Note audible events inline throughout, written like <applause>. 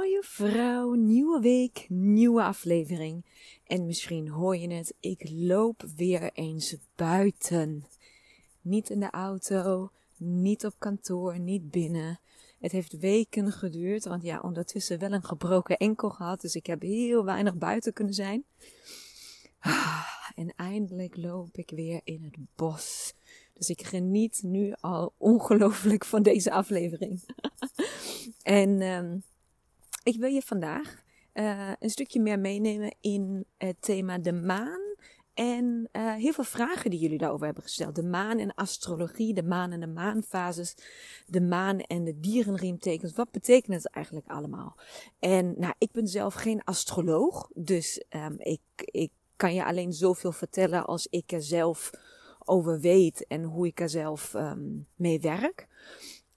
mooie vrouw, nieuwe week, nieuwe aflevering. En misschien hoor je het, ik loop weer eens buiten. Niet in de auto, niet op kantoor, niet binnen. Het heeft weken geduurd, want ja, ondertussen wel een gebroken enkel gehad. Dus ik heb heel weinig buiten kunnen zijn. Ah, en eindelijk loop ik weer in het bos. Dus ik geniet nu al ongelooflijk van deze aflevering. <laughs> en um, ik wil je vandaag uh, een stukje meer meenemen in het thema de maan. En uh, heel veel vragen die jullie daarover hebben gesteld. De maan en astrologie, de maan en de maanfases, de maan en de dierenriemtekens. Wat betekent het eigenlijk allemaal? En nou, ik ben zelf geen astroloog, dus um, ik, ik kan je alleen zoveel vertellen als ik er zelf over weet en hoe ik er zelf um, mee werk.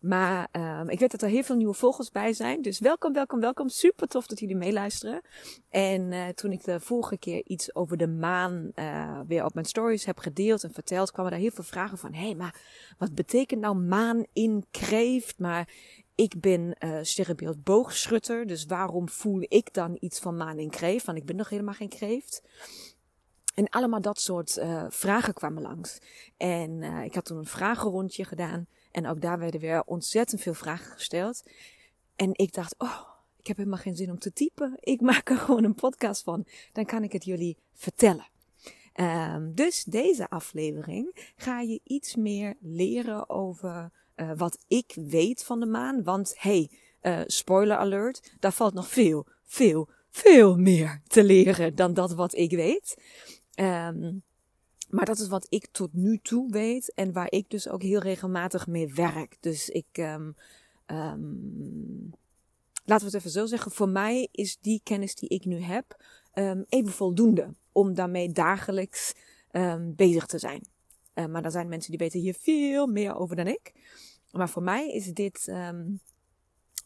Maar um, ik weet dat er heel veel nieuwe volgers bij zijn. Dus welkom, welkom, welkom. Super tof dat jullie meeluisteren. En uh, toen ik de vorige keer iets over de maan uh, weer op mijn stories heb gedeeld en verteld, kwamen daar heel veel vragen van. Hé, hey, maar wat betekent nou maan in kreeft? Maar ik ben uh, sterrenbeeld boogschutter, dus waarom voel ik dan iets van maan in kreeft? Want ik ben nog helemaal geen kreeft. En allemaal dat soort uh, vragen kwamen langs. En uh, ik had toen een vragenrondje gedaan. En ook daar werden weer ontzettend veel vragen gesteld. En ik dacht, oh, ik heb helemaal geen zin om te typen. Ik <laughs> maak er gewoon een podcast van. Dan kan ik het jullie vertellen. Um, dus deze aflevering ga je iets meer leren over uh, wat ik weet van de maan. Want hey, uh, spoiler alert, daar valt nog veel, veel, veel meer te leren dan dat wat ik weet. Um, maar dat is wat ik tot nu toe weet en waar ik dus ook heel regelmatig mee werk. Dus ik, um, um, laten we het even zo zeggen, voor mij is die kennis die ik nu heb um, even voldoende om daarmee dagelijks bezig te zijn. Uh, maar er zijn mensen die weten hier veel meer over dan ik. Maar voor mij is dit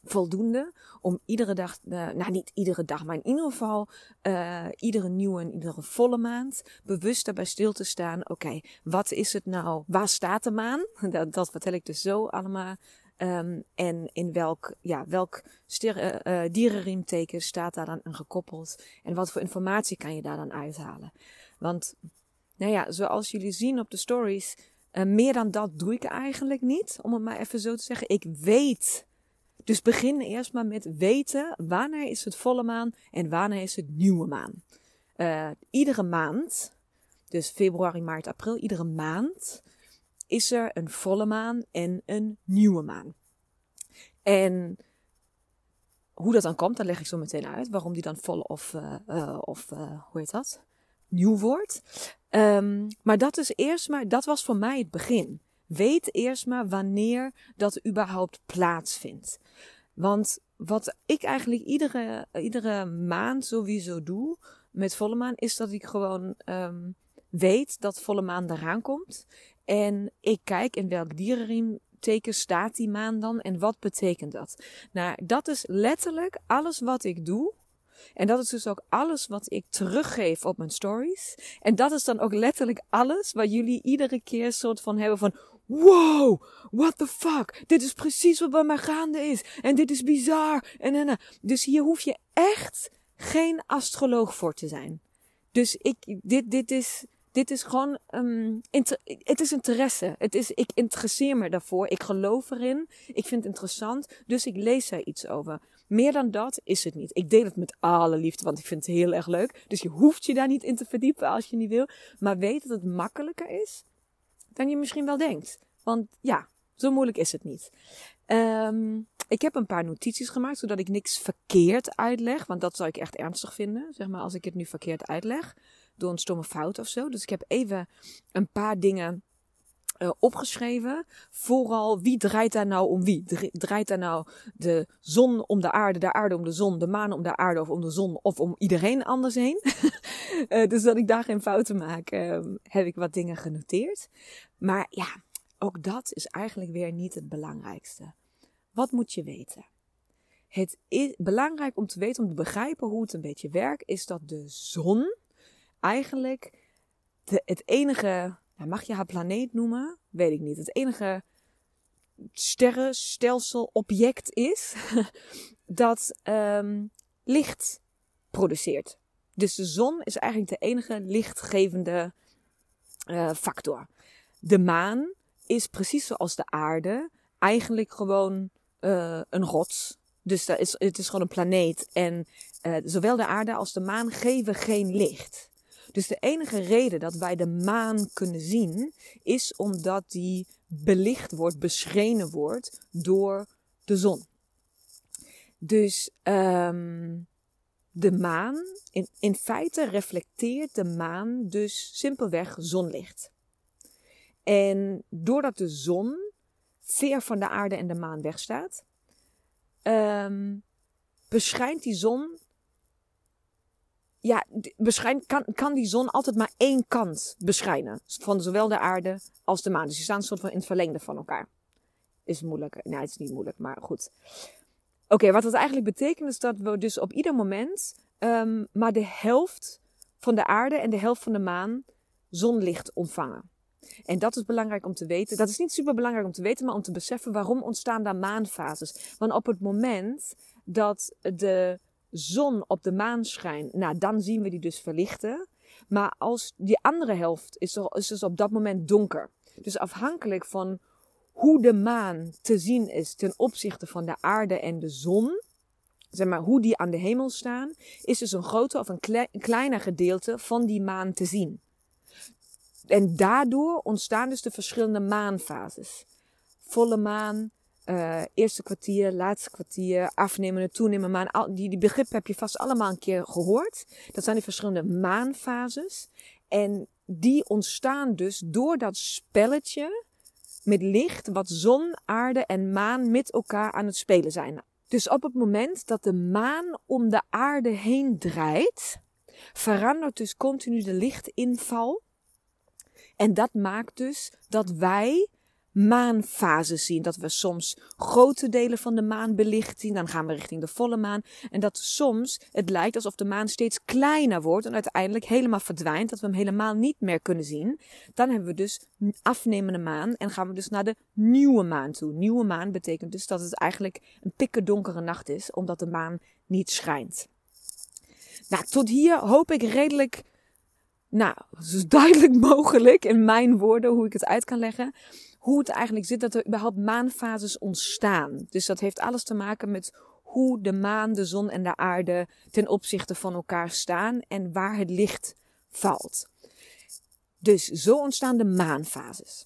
voldoende om iedere dag, uh, nou niet iedere dag, maar in ieder geval uh, iedere nieuwe en iedere volle maand bewust daarbij stil te staan. Oké, wat is het nou? Waar staat de maan? <laughs> Dat, dat vertel ik dus zo allemaal. Um, en in welk, ja, welk ster, uh, dierenriemteken staat daar dan aan gekoppeld? En wat voor informatie kan je daar dan uithalen? Want, nou ja, zoals jullie zien op de stories, uh, meer dan dat doe ik eigenlijk niet. Om het maar even zo te zeggen. Ik weet dus begin eerst maar met weten wanneer is het volle maan en wanneer is het nieuwe maan. Uh, iedere maand, dus februari, maart, april, iedere maand is er een volle maan en een nieuwe maan. En hoe dat dan komt, dan leg ik zo meteen uit. Waarom die dan vol of, uh, uh, of hoe heet dat? Nieuw wordt. Um, maar dat is eerst maar, dat was voor mij het begin. Weet eerst maar wanneer dat überhaupt plaatsvindt. Want wat ik eigenlijk iedere, iedere maand sowieso doe met volle maan, is dat ik gewoon um, weet dat volle maan eraan komt. En ik kijk in welk dierenriem teken staat die maan dan en wat betekent dat? Nou, dat is letterlijk alles wat ik doe. En dat is dus ook alles wat ik teruggeef op mijn stories. En dat is dan ook letterlijk alles wat jullie iedere keer soort van hebben van wow, what the fuck, dit is precies wat bij mij gaande is. En dit is bizar. En, en, en. Dus hier hoef je echt geen astroloog voor te zijn. Dus ik, dit, dit is, dit is gewoon, um, het is interesse. Het is, ik interesseer me daarvoor. Ik geloof erin. Ik vind het interessant. Dus ik lees er iets over. Meer dan dat is het niet. Ik deel het met alle liefde, want ik vind het heel erg leuk. Dus je hoeft je daar niet in te verdiepen als je niet wil. Maar weet dat het makkelijker is dan je misschien wel denkt. Want ja, zo moeilijk is het niet. Ehm, ik heb een paar notities gemaakt, zodat ik niks verkeerd uitleg. Want dat zou ik echt ernstig vinden, zeg maar, als ik het nu verkeerd uitleg. Door een stomme fout of zo. Dus ik heb even een paar dingen uh, opgeschreven. Vooral wie draait daar nou om wie? Draait daar nou de zon om de aarde, de aarde om de zon, de maan om de aarde of om de zon of om iedereen anders heen? uh, <laughs> dus dat ik daar geen fouten maak, uh, heb ik wat dingen genoteerd. Maar ja, ook dat is eigenlijk weer niet het belangrijkste. Wat moet je weten? Het is belangrijk om te weten, om te begrijpen hoe het een beetje werkt, is dat de zon eigenlijk de, het enige mag je haar planeet noemen? Weet ik niet. Het enige sterrenstelsel object is <laughs> dat um, licht produceert. Dus de zon is eigenlijk de enige lichtgevende uh, factor. De maan is precies zoals de aarde eigenlijk gewoon uh, een rots. Dus dat is, het is gewoon een planeet. En uh, zowel de aarde als de maan geven geen licht. Dus de enige reden dat wij de maan kunnen zien, is omdat die belicht wordt, beschenen wordt door de zon. Dus um, de maan, in, in feite reflecteert de maan dus simpelweg zonlicht. En doordat de zon ver van de aarde en de maan wegstaat, um, beschijnt die zon ja, kan, kan die zon altijd maar één kant beschijnen. Van zowel de aarde als de maan. Dus die staan soort van in het verlengde van elkaar. Is moeilijk. Nee, het is niet moeilijk, maar goed. Oké, wat dat eigenlijk betekent is dat we dus op ieder moment um, maar de helft van de aarde en de helft van de maan zonlicht ontvangen. En dat is belangrijk om te weten. Dat is niet super belangrijk om te weten, maar om te beseffen waarom ontstaan daar maanfases. Want op het moment dat de zon op de maan schijnt, nou, dan zien we die dus verlichten. Maar als die andere helft is, er, is dus op dat moment donker. Dus afhankelijk van hoe de maan te zien is ten opzichte van de aarde en de zon, zeg maar hoe die aan de hemel staan, is dus een groter of een, kleiner gedeelte van die maan te zien. En daardoor ontstaan dus de verschillende maanfases. Volle maan, uh, eerste kwartier, laatste kwartier, afnemende, toenemende maan. Die, die begrippen heb je vast allemaal een keer gehoord. Dat zijn de verschillende maanfases. En die ontstaan dus door dat spelletje met licht wat zon, aarde en maan met elkaar aan het spelen zijn. Dus op het moment dat de maan om de aarde heen draait, verandert dus continu de lichtinval. En dat maakt dus dat wij maanfases zien. Dat we soms grote delen van de maan belicht zien. Dan gaan we richting de volle maan. En dat soms het lijkt alsof de maan steeds kleiner wordt en uiteindelijk helemaal verdwijnt. Dat we hem helemaal niet meer kunnen zien. Dan hebben we dus afnemende maan en gaan we dus naar de nieuwe maan toe. Nieuwe maan betekent dus dat het eigenlijk een pikke donkere nacht is, omdat de maan niet schijnt. Nou, tot hier hoop ik redelijk nou, zo duidelijk <laughs> mogelijk in mijn woorden hoe ik het uit kan leggen hoe het eigenlijk zit dat er überhaupt maanfases ontstaan. Dus dat heeft alles te maken met hoe de maan, de zon en de aarde ten opzichte van elkaar staan en waar het licht valt. Dus zo ontstaan de maanfases.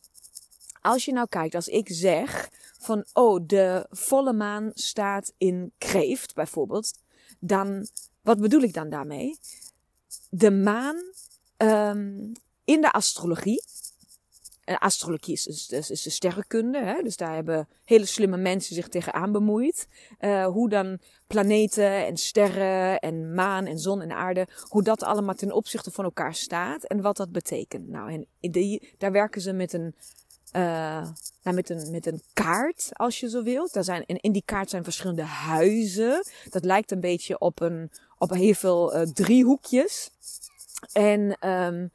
Als je nou kijkt, als ik zeg van, oh, de volle maan staat in kreeft bijvoorbeeld, dan, wat bedoel ik dan daarmee? De maan um, in de astrologie astrologie is, is, is, de sterrenkunde. Hè? Dus daar hebben hele slimme mensen zich tegenaan bemoeid. Uh, hoe dan planeten en sterren en maan en zon en aarde, hoe dat allemaal ten opzichte van elkaar staat en wat dat betekent. Nou, en daar werken ze met een, uh, nou, met een, met een kaart, als je zo wilt. Daar zijn, en in die kaart zijn verschillende huizen. Dat lijkt een beetje op een, op heel veel uh, driehoekjes. En um,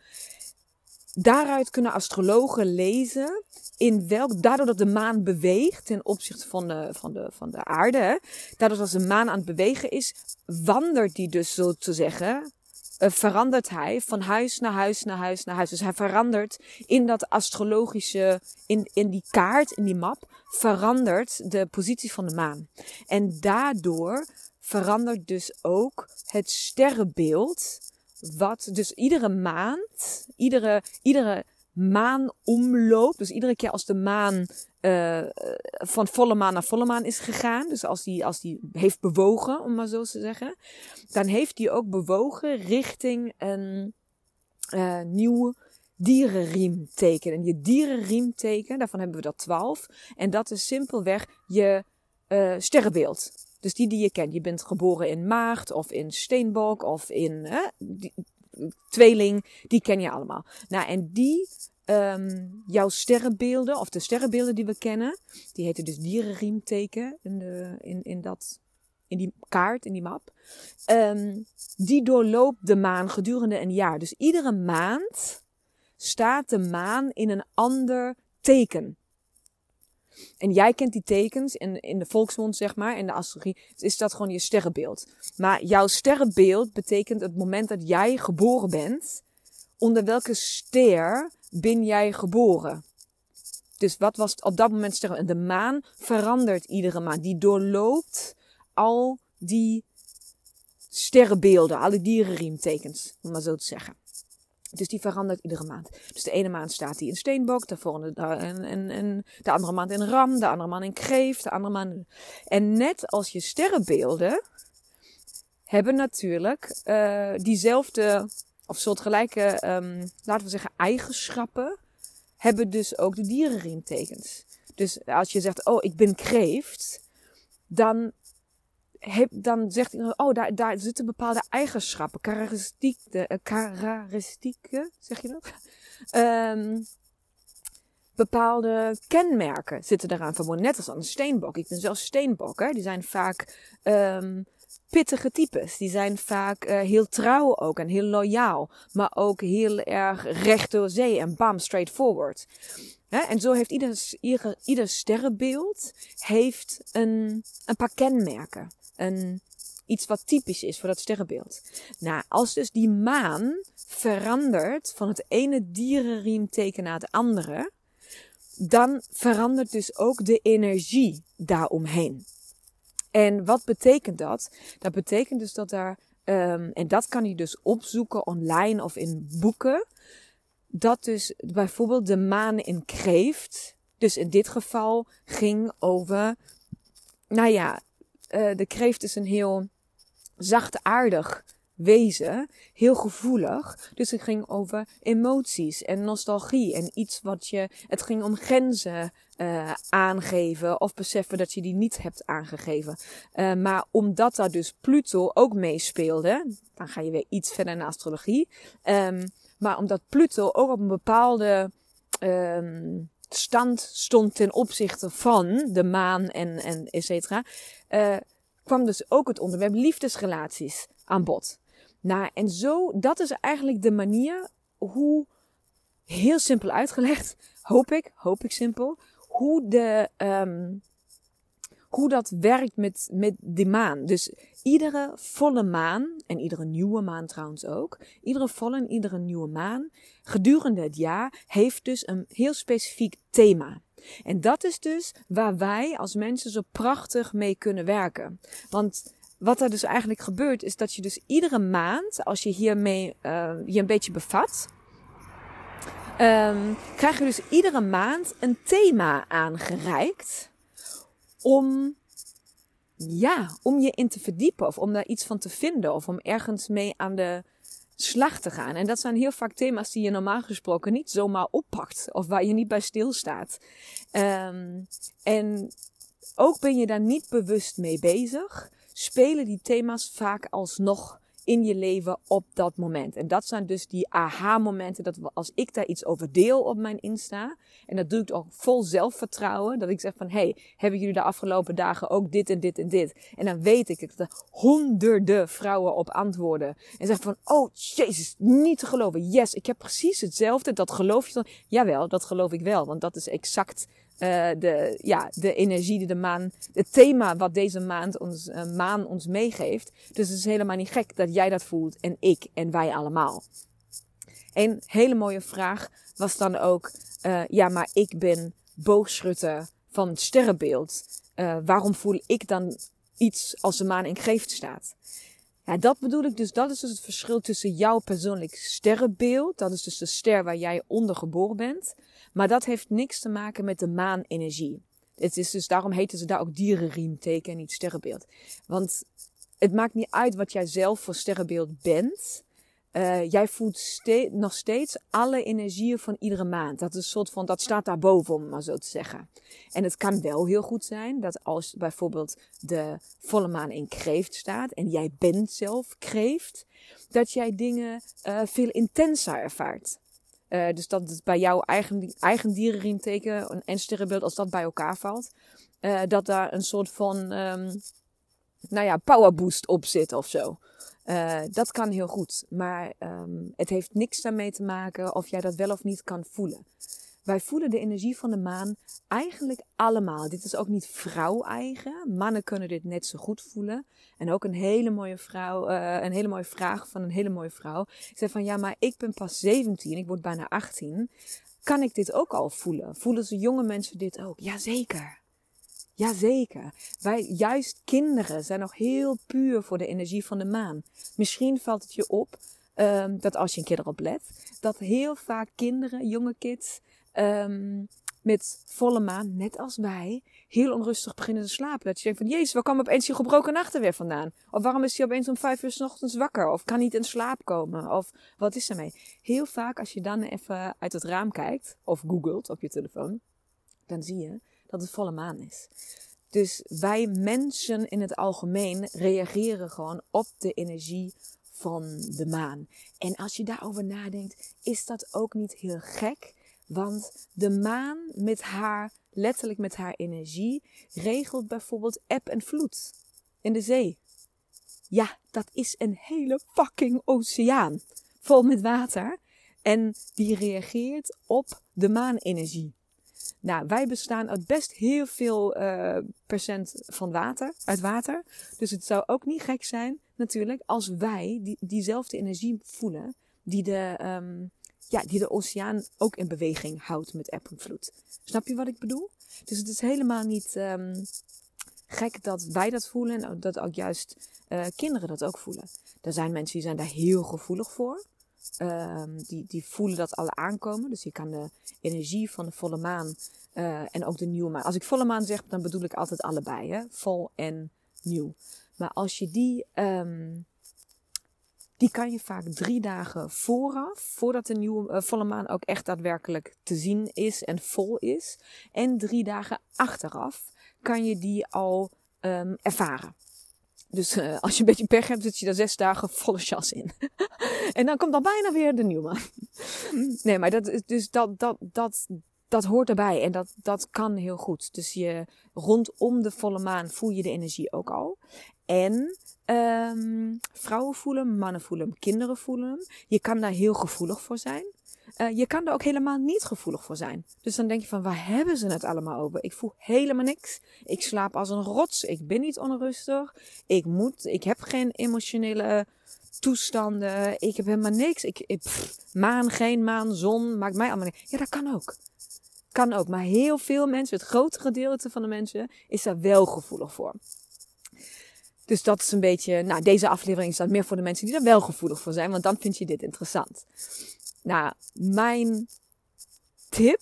Daaruit kunnen astrologen lezen in welk, daardoor dat de maan beweegt ten opzichte van de, van de, van de aarde, daardoor dat de maan aan het bewegen is, wandert die dus zo te zeggen, uh, verandert hij van huis naar huis naar huis naar huis. Dus hij verandert in dat astrologische, in, in die kaart, in die map, verandert de positie van de maan. En daardoor verandert dus ook het sterrenbeeld wat dus iedere maand, iedere, iedere maanomloop. Dus iedere keer als de maan uh, van volle maan naar volle maan is gegaan. Dus als die, als die heeft bewogen, om maar zo te zeggen. Dan heeft die ook bewogen richting een uh, nieuw dierenriemteken. En je dierenriemteken, daarvan hebben we dat 12. En dat is simpelweg je uh, sterrenbeeld. Dus die die je kent. Je bent geboren in maagd of in steenbok of in die, tweeling. Die ken je allemaal. Nou, en die um, jouw sterrenbeelden, of de sterrenbeelden die we kennen, die heten dus dierenriemteken in, de, in, in, dat, in die kaart, in die map. Um, die doorloopt de maan gedurende een jaar. Dus iedere maand staat de maan in een ander teken. En jij kent die tekens in, in de volksmond, zeg maar, in de astrologie, is dat gewoon je sterrenbeeld. Maar jouw sterrenbeeld betekent het moment dat jij geboren bent, onder welke ster ben jij geboren? Dus wat was op dat moment sterren? De maan verandert iedere maand. Die doorloopt al die sterrenbeelden, alle dierenriemtekens, om maar zo te zeggen. Dus die verandert iedere maand. Dus de ene maand staat hij in Steenbok, de volgende en, en, en de andere maand in Ram, de andere maand in Kreeft, de andere maand. En net als je sterrenbeelden hebben natuurlijk uh, diezelfde of soortgelijke, um, laten we zeggen, eigenschappen, hebben dus ook de dierenriemtekens. Dus als je zegt, oh, ik ben kreeft, dan, heb, dan zegt iedereen, oh, daar, daar zitten bepaalde eigenschappen, karakteristieken, uh, karakteristieken zeg je dat? Um, <laughs> bepaalde kenmerken zitten eraan verbonden. Net als aan een steenbok. Ik ben zelf steenbok. Hè? Die zijn vaak um, pittige types. Die zijn vaak uh, heel trouw ook en heel loyaal. Maar ook heel erg recht door zee en bam, straightforward. en zo heeft ieder, ieder, ieder sterrenbeeld heeft een, een paar kenmerken. Een, iets wat typisch is voor dat sterrenbeeld. Nou, als dus die maan verandert van het ene dierenriemteken naar het andere, dan verandert dus ook de energie daaromheen. En wat betekent dat? Dat betekent dus dat daar, um, en dat kan je dus opzoeken online of in boeken, dat dus bijvoorbeeld de maan in kreeft, dus in dit geval ging over, nou ja, uh, de kreeft is een heel zachtaardig wezen, heel gevoelig. Dus het ging over emoties en nostalgie en iets wat je, het ging om grenzen uh, aangeven of beseffen dat je die niet hebt aangegeven. Uh, maar omdat daar dus Pluto ook meespeelde, dan ga je weer iets verder naar astrologie. Um, maar omdat Pluto ook op een bepaalde um, stand stond ten opzichte van de maan en, en et cetera, uh, kwam dus ook het onderwerp liefdesrelaties aan bod. Nou, en zo, dat is eigenlijk de manier hoe, heel simpel uitgelegd, <laughs> hoop ik, hoop ik simpel, hoe, de, um, hoe dat werkt met, met de maan. Dus iedere volle maan, en iedere nieuwe maan trouwens ook, iedere volle en iedere nieuwe maan gedurende het jaar heeft dus een heel specifiek thema. En dat is dus waar wij als mensen zo prachtig mee kunnen werken. Want wat er dus eigenlijk gebeurt, is dat je dus iedere maand, als je hiermee uh, je een beetje bevat, um, krijg je dus iedere maand een thema aangereikt om, ja, om je in te verdiepen of om daar iets van te vinden of om ergens mee aan de slag te gaan. En dat zijn heel vaak thema's die je normaal gesproken niet zomaar oppakt of waar je niet bij stilstaat. Um, en ook ben je daar niet bewust mee bezig, spelen die thema's vaak alsnog in je leven op dat moment. En dat zijn dus die aha-momenten dat als ik daar iets over deel op mijn Insta, en dat doe ik ook vol zelfvertrouwen, dat ik zeg van, hey, hebben jullie de afgelopen dagen ook dit en dit en dit? En dan weet ik dat er honderden vrouwen op antwoorden. En zeggen van, oh jezus, niet te geloven. Yes, ik heb precies hetzelfde. Dat geloof je dan? Jawel, dat geloof ik wel, want dat is exact uh, de, ja, de energie die de maan, het thema wat deze maand ons, uh, maan ons meegeeft. Dus het is helemaal niet gek dat jij dat voelt en ik en wij allemaal. Een hele mooie vraag was dan ook, uh, ja, maar ik ben boogschutter van het sterrenbeeld. waarom voel ik dan iets als de maan in kreeft staat? Ja, dat bedoel ik dus. Dat is dus het verschil tussen jouw persoonlijk sterrenbeeld. Dat is dus de ster waar jij onder geboren bent. Maar dat heeft niks te maken met de maanenergie. Het is dus, daarom heten ze daar ook dierenriemteken en niet sterrenbeeld. Want het maakt niet uit wat jij zelf voor sterrenbeeld bent. Uh, jij voelt nog steeds alle energieën van iedere maand. Dat is een soort van, dat staat daarboven, om maar zo te zeggen. En het kan wel heel goed zijn dat als bijvoorbeeld de volle maan in kreeft staat en jij bent zelf kreeft, dat jij dingen uh, veel intenser ervaart. Uh, dus dat het bij jouw eigen, eigen dierenriemteken en sterrenbeeld, als dat bij elkaar valt, dat daar een soort van, um, nou ja, powerboost op zit of zo. Uh, dat kan heel goed, maar um, het heeft niks daarmee te maken of jij dat wel of niet kan voelen. Wij voelen de energie van de maan eigenlijk allemaal. Dit is ook niet vrouw-eigen. Mannen kunnen dit net zo goed voelen. En ook een hele mooie vrouw, uh, een hele mooie vraag van een hele mooie vrouw. Ze zei van ja, maar ik ben pas 17, ik word bijna 18. Kan ik dit ook al voelen? Voelen ze jonge mensen dit ook? Jazeker. Jazeker. Wij, juist kinderen zijn nog heel puur voor de energie van de maan. Misschien valt het je op um, dat als je een keer erop let, dat heel vaak kinderen, jonge kids, um, met volle maan, net als wij, heel onrustig beginnen te slapen. Dat je denkt van, jezus, waar kwam opeens die gebroken nachten weer vandaan? Of waarom is hij opeens om vijf uur s ochtends wakker? Of kan niet in slaap komen? Of wat is er mee? Heel vaak als je dan even uit het raam kijkt, of googelt op je telefoon, dan zie je dat het volle maan is. Dus wij mensen in het algemeen reageren gewoon op de energie van de maan. En als je daarover nadenkt, is dat ook niet heel gek. Want de maan met haar, letterlijk met haar energie, regelt bijvoorbeeld eb en vloed in de zee. Ja, dat is een hele fucking oceaan. Vol met water. En die reageert op de maanenergie. Nou, wij bestaan uit best heel veel uh, procent van water, uit water. Dus het zou ook niet gek zijn, natuurlijk, als wij die, diezelfde energie voelen die de, um, ja, die de oceaan ook in beweging houdt met eb en vloed. Snap je wat ik bedoel? Dus het is helemaal niet um, gek dat wij dat voelen en dat ook juist uh, kinderen dat ook voelen. Er zijn mensen die zijn daar heel gevoelig voor. Um, die, die voelen dat alle aankomen. Dus je kan de energie van de volle maan uh, en ook de nieuwe maan. Als ik volle maan zeg, dan bedoel ik altijd allebei. Hè? Vol en nieuw. Maar als je die, um, die kan je vaak drie dagen vooraf, voordat de nieuwe uh, volle maan ook echt daadwerkelijk te zien is en vol is. En drie dagen achteraf kan je die al um, ervaren. Dus uh, als je een beetje pech hebt, zit je daar zes dagen volle chas in. <laughs> en dan komt dan bijna weer de nieuwe. <laughs> nee, maar dat, dus dat, dat, dat, dat hoort erbij en dat, dat kan heel goed. Dus je, rondom de volle maan voel je de energie ook al. En um, vrouwen voelen, mannen voelen, kinderen voelen. Je kan daar heel gevoelig voor zijn. Uh, je kan er ook helemaal niet gevoelig voor zijn. Dus dan denk je van, waar hebben ze het allemaal over? Ik voel helemaal niks. Ik slaap als een rots. Ik ben niet onrustig. Ik moet, ik heb geen emotionele toestanden. Ik heb helemaal niks. Ik, maan, geen maan, zon, maakt mij allemaal niks. Ja, dat kan ook. Kan ook. Maar heel veel mensen, het grote gedeelte van de mensen, is daar wel gevoelig voor. Dus dat is een beetje, nou, deze aflevering staat meer voor de mensen die daar wel gevoelig voor zijn, want dan vind je dit interessant. Nou, mijn tip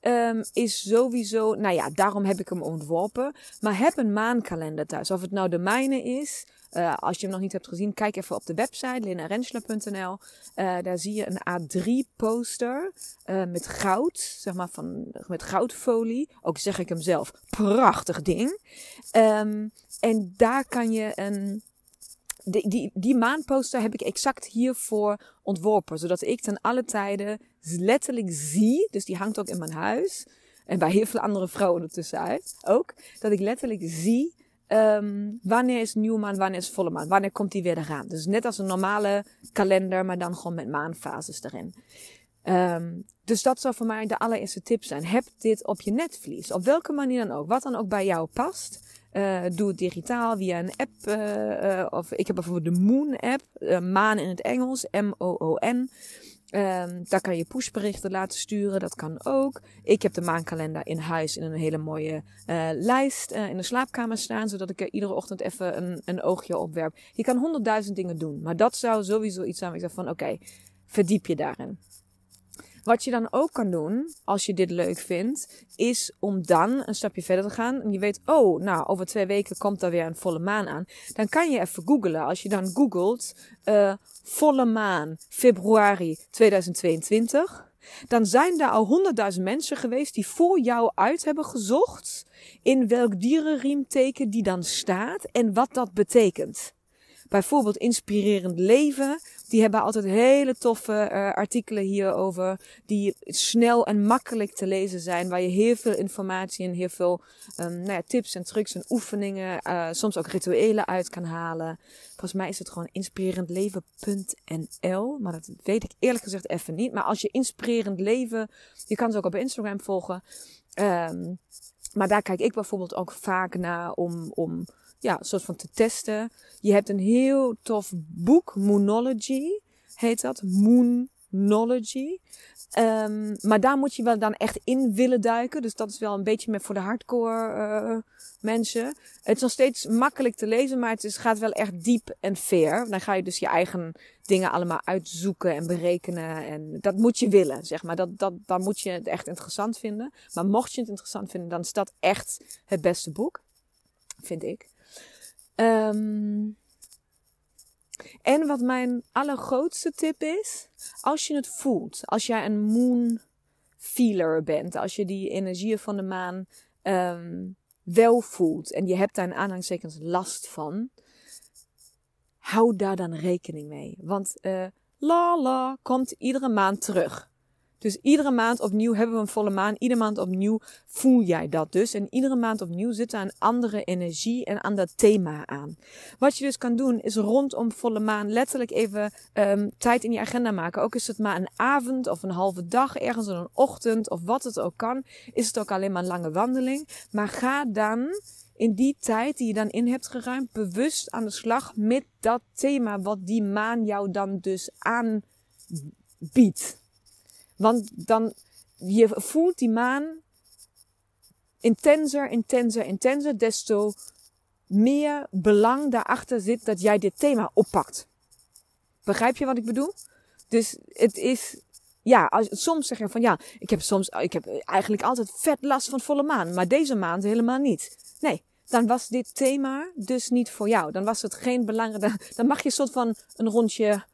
um, is sowieso, nou ja, daarom heb ik hem ontworpen. Maar heb een maankalender thuis. Of het nou de mijne is. Uh, als je hem nog niet hebt gezien, kijk even op de website linnarensler.nl. Uh, daar zie je een A3 poster uh, met goud, zeg maar van, met goudfolie. Ook zeg ik hem zelf, prachtig ding. Um, en daar kan je een die, die, die maanposter heb ik exact hiervoor ontworpen. Zodat ik ten alle tijden letterlijk zie. Dus die hangt ook in mijn huis. En bij heel veel andere vrouwen ertussenuit ook. Dat ik letterlijk zie. Um, wanneer is nieuwe maan, wanneer is volle maan? Wanneer komt die weer eraan? Dus net als een normale kalender, maar dan gewoon met maanfases erin. Um, dus dat zou voor mij de allereerste tip zijn. Heb dit op je netvlies. Op welke manier dan ook. Wat dan ook bij jou past. Uh, doe het digitaal via een app. Uh, uh, of ik heb bijvoorbeeld de Moon app. maan in het Engels. M-O-O-N. Um, daar kan je pushberichten laten sturen, dat kan ook. Ik heb de maankalender in huis in een hele mooie lijst in de slaapkamer staan, zodat ik er iedere ochtend even een, een oogje op werp. Je kan honderdduizend dingen doen, maar dat zou sowieso iets zijn waar ik zeg van oké, verdiep je daarin. Wat je dan ook kan doen, als je dit leuk vindt, is om dan een stapje verder te gaan. En je weet, oh, nou, over twee weken komt er weer een volle maan aan. Dan kan je even googlen. Als je dan googelt, uh, volle maan, februari 2022. Dan zijn er al honderdduizend mensen geweest die voor jou uit hebben gezocht in welk dierenriemteken die dan staat en wat dat betekent. Bijvoorbeeld inspirerend leven. Die hebben altijd hele toffe uh, artikelen hierover. Die snel en makkelijk te lezen zijn. Waar je heel veel informatie en heel veel um, nou ja, tips en trucs en oefeningen. Uh, soms ook rituelen uit kan halen. Volgens mij is het gewoon inspirerendleven.nl. Maar dat weet ik eerlijk gezegd even niet. Maar als je inspirerend leven. Je kan ze ook op Instagram volgen. Um, maar daar kijk ik bijvoorbeeld ook vaak naar om. om ja, soort van te testen. Je hebt een heel tof boek, Moonology heet dat. Moonology. Um, maar daar moet je wel dan echt in willen duiken. Dus dat is wel een beetje meer voor de hardcore uh, mensen. Het is nog steeds makkelijk te lezen, maar het is, gaat wel echt diep en fair. Dan ga je dus je eigen dingen allemaal uitzoeken en berekenen. En dat moet je willen, zeg maar. Dat, dat, dan moet je het echt interessant vinden. Maar mocht je het interessant vinden, dan is dat echt het beste boek. Vind ik. Um, en wat mijn allergrootste tip is, als je het voelt, als jij een moon feeler bent, als je die energieën van de maan um, wel voelt en je hebt daar een aanhangsekens last van, hou daar dan rekening mee. Want uh, la la komt iedere maand terug. Dus iedere maand opnieuw hebben we een volle maan. Iedere maand opnieuw voel jij dat dus. En iedere maand opnieuw zit er een andere energie en ander thema aan. Wat je dus kan doen is rondom volle maan letterlijk even um, tijd in je agenda maken. Ook is het maar een avond of een halve dag, ergens een ochtend of wat het ook kan. Is het ook alleen maar een lange wandeling. Maar ga dan in die tijd die je dan in hebt geruimd bewust aan de slag met dat thema wat die maan jou dan dus aanbiedt. Want dan, je voelt die maan intenser, intenser, intenser, desto meer belang daarachter zit dat jij dit thema oppakt. Begrijp je wat ik bedoel? Dus het is, ja, als, soms zeg je van ja, ik heb soms, ik heb eigenlijk altijd vet last van volle maan, maar deze maand helemaal niet. Nee, dan was dit thema dus niet voor jou. Dan was het geen belangrijke, dan mag je een soort van een rondje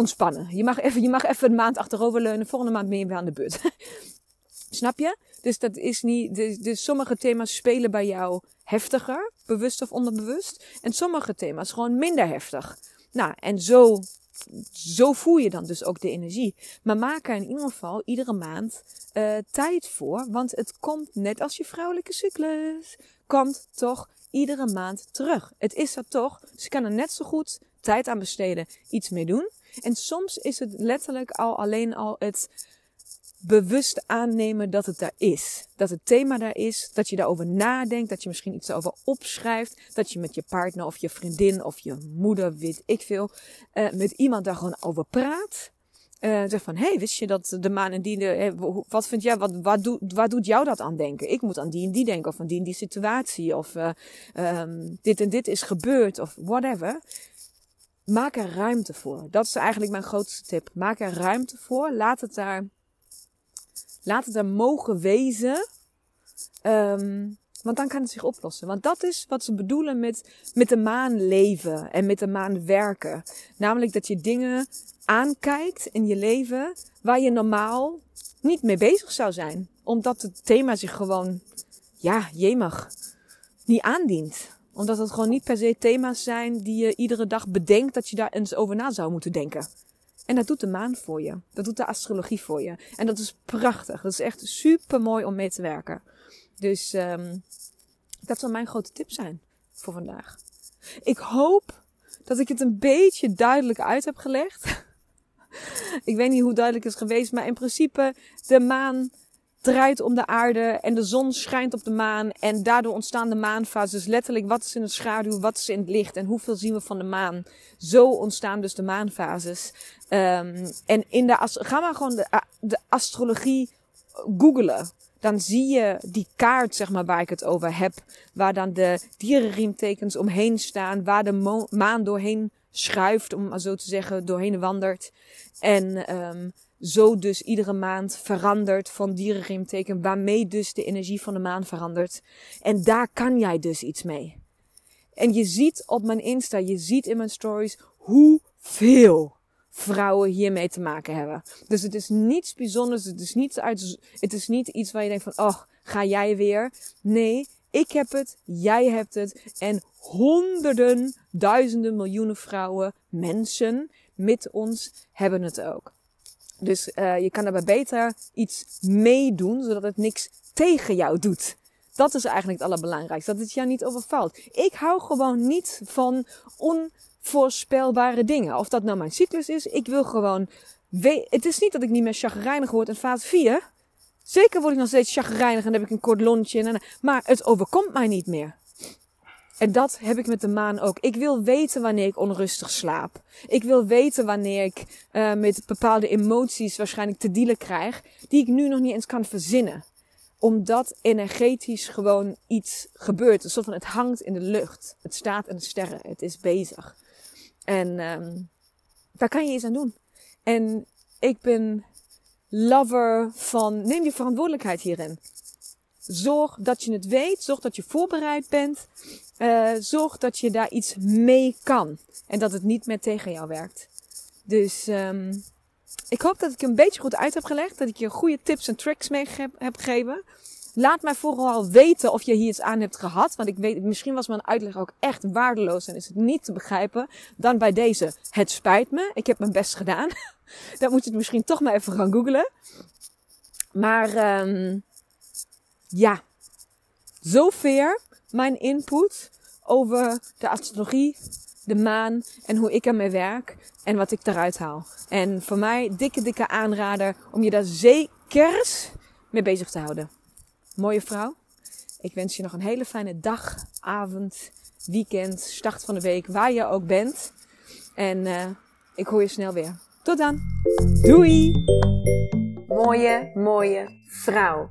ontspannen. Je mag even, je mag even een maand achteroverleunen. Volgende maand ben je weer aan de beurt. <laughs> Snap je? Dus dat is niet. Dus, dus sommige thema's spelen bij jou heftiger, bewust of onderbewust. En sommige thema's gewoon minder heftig. Nou, en zo, zo voel je dan dus ook de energie. Maar maak er in ieder geval iedere maand uh, tijd voor. Want het komt net als je vrouwelijke cyclus. Komt toch iedere maand terug. Het is er toch. Dus je kan er net zo goed tijd aan besteden, iets mee doen. En soms is het letterlijk al alleen al het bewust aannemen dat het daar is. Dat het thema daar is, dat je daarover nadenkt, dat je misschien iets over opschrijft, dat je met je partner of je vriendin of je moeder, weet ik veel, uh, met iemand daar gewoon over praat. Uh, zeg van, hey, wist je dat de maan en die, hey, wat vind jij, wat, wat, doet, wat doet jou dat aan denken? Ik moet aan die en die denken, of aan die en die situatie, of uh, um, dit en dit is gebeurd, of whatever. Maak er ruimte voor. Dat is eigenlijk mijn grootste tip. Maak er ruimte voor. Laat het daar, laat het er mogen wezen. Um, want dan kan het zich oplossen. Want dat is wat ze bedoelen met, met de maan leven en met de maan werken. Namelijk dat je dingen aankijkt in je leven waar je normaal niet mee bezig zou zijn. Omdat het thema zich gewoon, ja, jemig, niet aandient omdat het gewoon niet per se thema's zijn die je iedere dag bedenkt dat je daar eens over na zou moeten denken. En dat doet de maan voor je. Dat doet de astrologie voor je. En dat is prachtig. Dat is echt super mooi om mee te werken. Dus um, dat zal mijn grote tip zijn voor vandaag. Ik hoop dat ik het een beetje duidelijk uit heb gelegd. <laughs> ik weet niet hoe duidelijk het is geweest, maar in principe de maan draait om de aarde en de zon schijnt op de maan en daardoor ontstaan de maanfases. Letterlijk wat is in de schaduw, wat is in het licht en hoeveel zien we van de maan. Zo ontstaan dus de maanfases. Um, en in de, ga maar gewoon de, de astrologie googelen. Dan zie je die kaart, zeg maar, waar ik het over heb. Waar dan de dierenriemtekens omheen staan. Waar de maan doorheen schuift, om maar zo te zeggen, doorheen wandert. En um, zo dus iedere maand verandert van dierenriemteken, waarmee dus de energie van de maan verandert. En daar kan jij dus iets mee. En je ziet op mijn Insta, je ziet in mijn stories hoeveel vrouwen hiermee te maken hebben. Dus het is niets bijzonders, het is niet, uit, het is niet iets waar je denkt van, oh, ga jij weer? Nee, ik heb het, jij hebt het en honderden, duizenden, miljoenen vrouwen, mensen met ons hebben het ook. Dus uh, je kan daarbij beter iets meedoen, zodat het niks tegen jou doet. Dat is eigenlijk het allerbelangrijkste, dat het jou niet overvalt. Ik hou gewoon niet van onvoorspelbare dingen. Of dat nou mijn cyclus is, ik wil gewoon... Het is niet dat ik niet meer chagrijnig word in fase 4. Zeker word ik nog steeds chagrijnig en heb ik een kort lontje. En, maar het overkomt mij niet meer. En dat heb ik met de maan ook. Ik wil weten wanneer ik onrustig slaap. Ik wil weten wanneer ik uh, met bepaalde emoties waarschijnlijk te dealen krijg, die ik nu nog niet eens kan verzinnen. Omdat energetisch gewoon iets gebeurt. Een soort van het hangt in de lucht. Het staat in de sterren. Het is bezig. En um, daar kan je iets aan doen. En ik ben lover van neem je verantwoordelijkheid hierin. Zorg dat je het weet. Zorg dat je voorbereid bent. Uh, zorg dat je daar iets mee kan. En dat het niet meer tegen jou werkt. Dus um, ik hoop dat ik een beetje goed uit heb gelegd. Dat ik je goede tips en tricks mee heb gegeven. Laat mij vooral weten of je hier iets aan hebt gehad. Want ik weet, misschien was mijn uitleg ook echt waardeloos en is het niet te begrijpen. Dan bij deze, het spijt me. Ik heb mijn best gedaan. <laughs> Dan moet je het misschien toch maar even gaan googlen. Maar um, ja, zover mijn input over de astrologie, de maan en hoe ik ermee werk en wat ik eruit haal. En voor mij dikke, dikke aanrader om je daar zeker mee bezig te houden. Mooie vrouw, ik wens je nog een hele fijne dag, avond, weekend, start van de week, waar je ook bent. En uh, ik hoor je snel weer. Tot dan. Doei! Mooie, mooie vrouw.